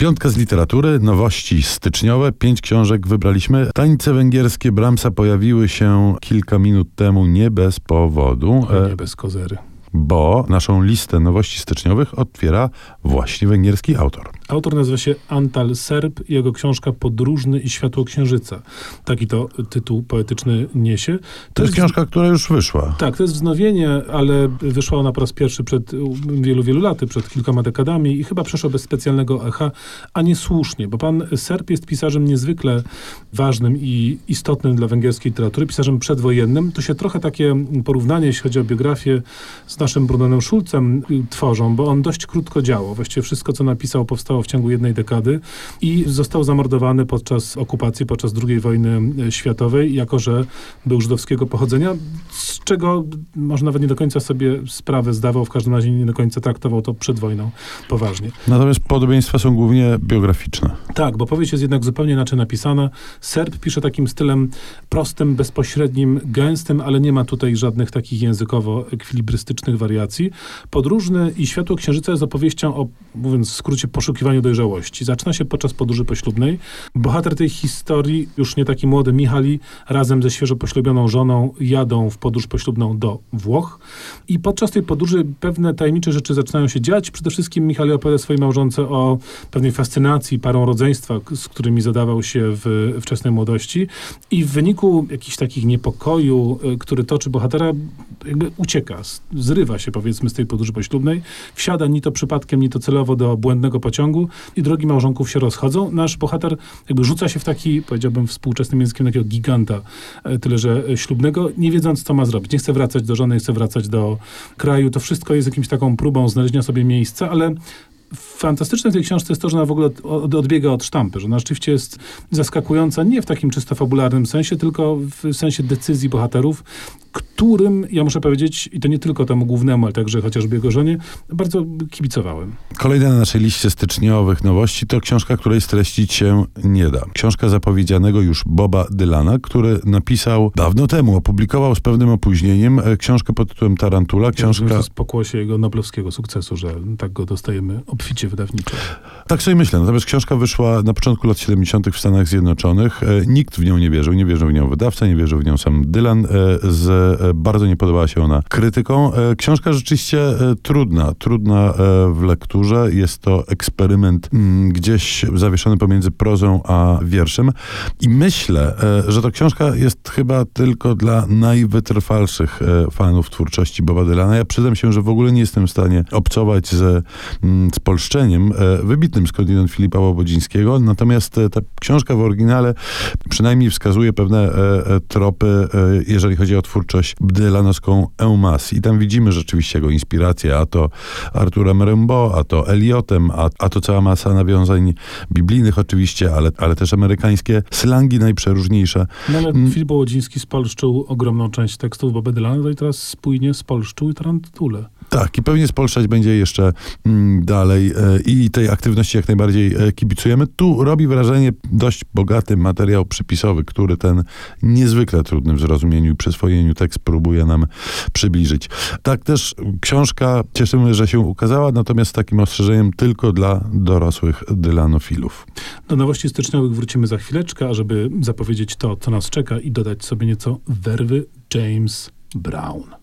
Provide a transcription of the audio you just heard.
Piątka z literatury, nowości styczniowe, pięć książek wybraliśmy. Tańce węgierskie Bramsa pojawiły się kilka minut temu nie bez powodu, A e, nie bez kozery. bo naszą listę nowości styczniowych otwiera właśnie węgierski autor. Autor nazywa się Antal Serb i jego książka Podróżny i Światło Księżyca. Taki to tytuł poetyczny niesie. To jest książka, która już wyszła. Tak, to jest wznowienie, ale wyszła ona po raz pierwszy przed wielu, wielu laty, przed kilkoma dekadami i chyba przeszła bez specjalnego echa, a nie słusznie, bo pan Serb jest pisarzem niezwykle ważnym i istotnym dla węgierskiej literatury, pisarzem przedwojennym. To się trochę takie porównanie, jeśli chodzi o biografię, z naszym Brunonem Schulzem y, tworzą, bo on dość krótko działał. Właściwie wszystko, co napisał, powstało w ciągu jednej dekady i został zamordowany podczas okupacji, podczas II wojny y, światowej, jako że był żydowskiego pochodzenia, z czego może nawet nie do końca sobie sprawę zdawał, w każdym razie nie do końca traktował to przed wojną poważnie. Natomiast podobieństwa są głównie biograficzne. Tak, bo powieść jest jednak zupełnie inaczej napisana. Serb pisze takim stylem prostym, bezpośrednim, gęstym, ale nie ma tutaj żadnych takich językowo-ekwilibrystycznych wariacji. Podróżny i Światło Księżyca jest opowieścią o, mówiąc w skrócie, poszukiwaniu dojrzałości. Zaczyna się podczas podróży poślubnej. Bohater tej historii, już nie taki młody Michali, razem ze świeżo poślubioną żoną jadą w podróż poślubną do Włoch. I podczas tej podróży pewne tajemnicze rzeczy zaczynają się dziać. Przede wszystkim Michali opowiada swojej małżonce o pewnej fascynacji parą rodzeństwa, z którymi zadawał się w wczesnej młodości. I w wyniku jakichś takich niepokoju, y, który toczy bohatera, jakby ucieka, zrywa się powiedzmy z tej podróży poślubnej, wsiada ni to przypadkiem, ni to celowo do błędnego pociągu i drogi małżonków się rozchodzą. Nasz bohater jakby rzuca się w taki, powiedziałbym współczesnym językiem, takiego giganta, e, tyle że e, ślubnego, nie wiedząc, co ma zrobić. Nie chce wracać do żony, nie chce wracać do kraju. To wszystko jest jakimś taką próbą znalezienia sobie miejsca, ale Fantastyczne w tej książce jest to, że ona w ogóle od, od, odbiega od sztampy, że ona rzeczywiście jest zaskakująca nie w takim czysto fabularnym sensie, tylko w sensie decyzji bohaterów, którym, ja muszę powiedzieć, i to nie tylko temu głównemu, ale także chociażby jego żonie, bardzo kibicowałem. Kolejna na naszej liście styczniowych nowości to książka, której streścić się nie da. Książka zapowiedzianego już Boba Dylana, który napisał dawno temu, opublikował z pewnym opóźnieniem e, książkę pod tytułem Tarantula. Książka... To jest pokłosie jego noblowskiego sukcesu, że tak go dostajemy obficie wydawniczo. tak sobie myślę, natomiast książka wyszła na początku lat 70. w Stanach Zjednoczonych. E, Nikt w nią nie wierzył, nie wierzył w nią wydawca, nie wierzył w nią sam Dylan. E, Z, bardzo nie podobała się ona krytyką. E, Książka rzeczywiście e, trudna, trudna e, w lekturze. Jest to eksperyment mm, gdzieś zawieszony pomiędzy prozą a wierszem. I myślę, e, że to książka jest chyba tylko dla najwytrwalszych e, fanów twórczości Boba Dylana. Ja przyznam się, że w ogóle nie jestem w stanie obcować ze mm, spolszczeniem e, wybitnym skądinąd Filipa Łobodzińskiego, natomiast e, ta książka w oryginale przynajmniej wskazuje pewne e, e, tropy, e, jeżeli chodzi o twórczość dylanowską Eumas. I tam widzimy rzeczywiście jego inspirację, a to Arturem Rimbaud, a to Eliotem, a, a to cała masa nawiązań biblijnych oczywiście, ale, ale też amerykańskie slangi najprzeróżniejsze. No ale Mm. Filip Łodziński spolszczył ogromną część tekstów Boba Dylana, no i teraz spójnie spolszczył i Tarantulę. Tak, i pewnie spolszczać będzie jeszcze mm, dalej e, i tej aktywności jak najbardziej e, kibicujemy. Tu robi wrażenie dość bogaty materiał przypisowy, który ten niezwykle trudny w zrozumieniu i przyswojeniu tekst próbuje nam przybliżyć. Tak też książka, cieszymy, że się ukazała, natomiast z takim ostrzeżeniem tylko dla dorosłych dylanofilów. Do nowości styczniowych wrócimy za chwileczkę, a żeby zapowiedzieć to, co nas czeka i dodać sobie nieco werwy James Brown.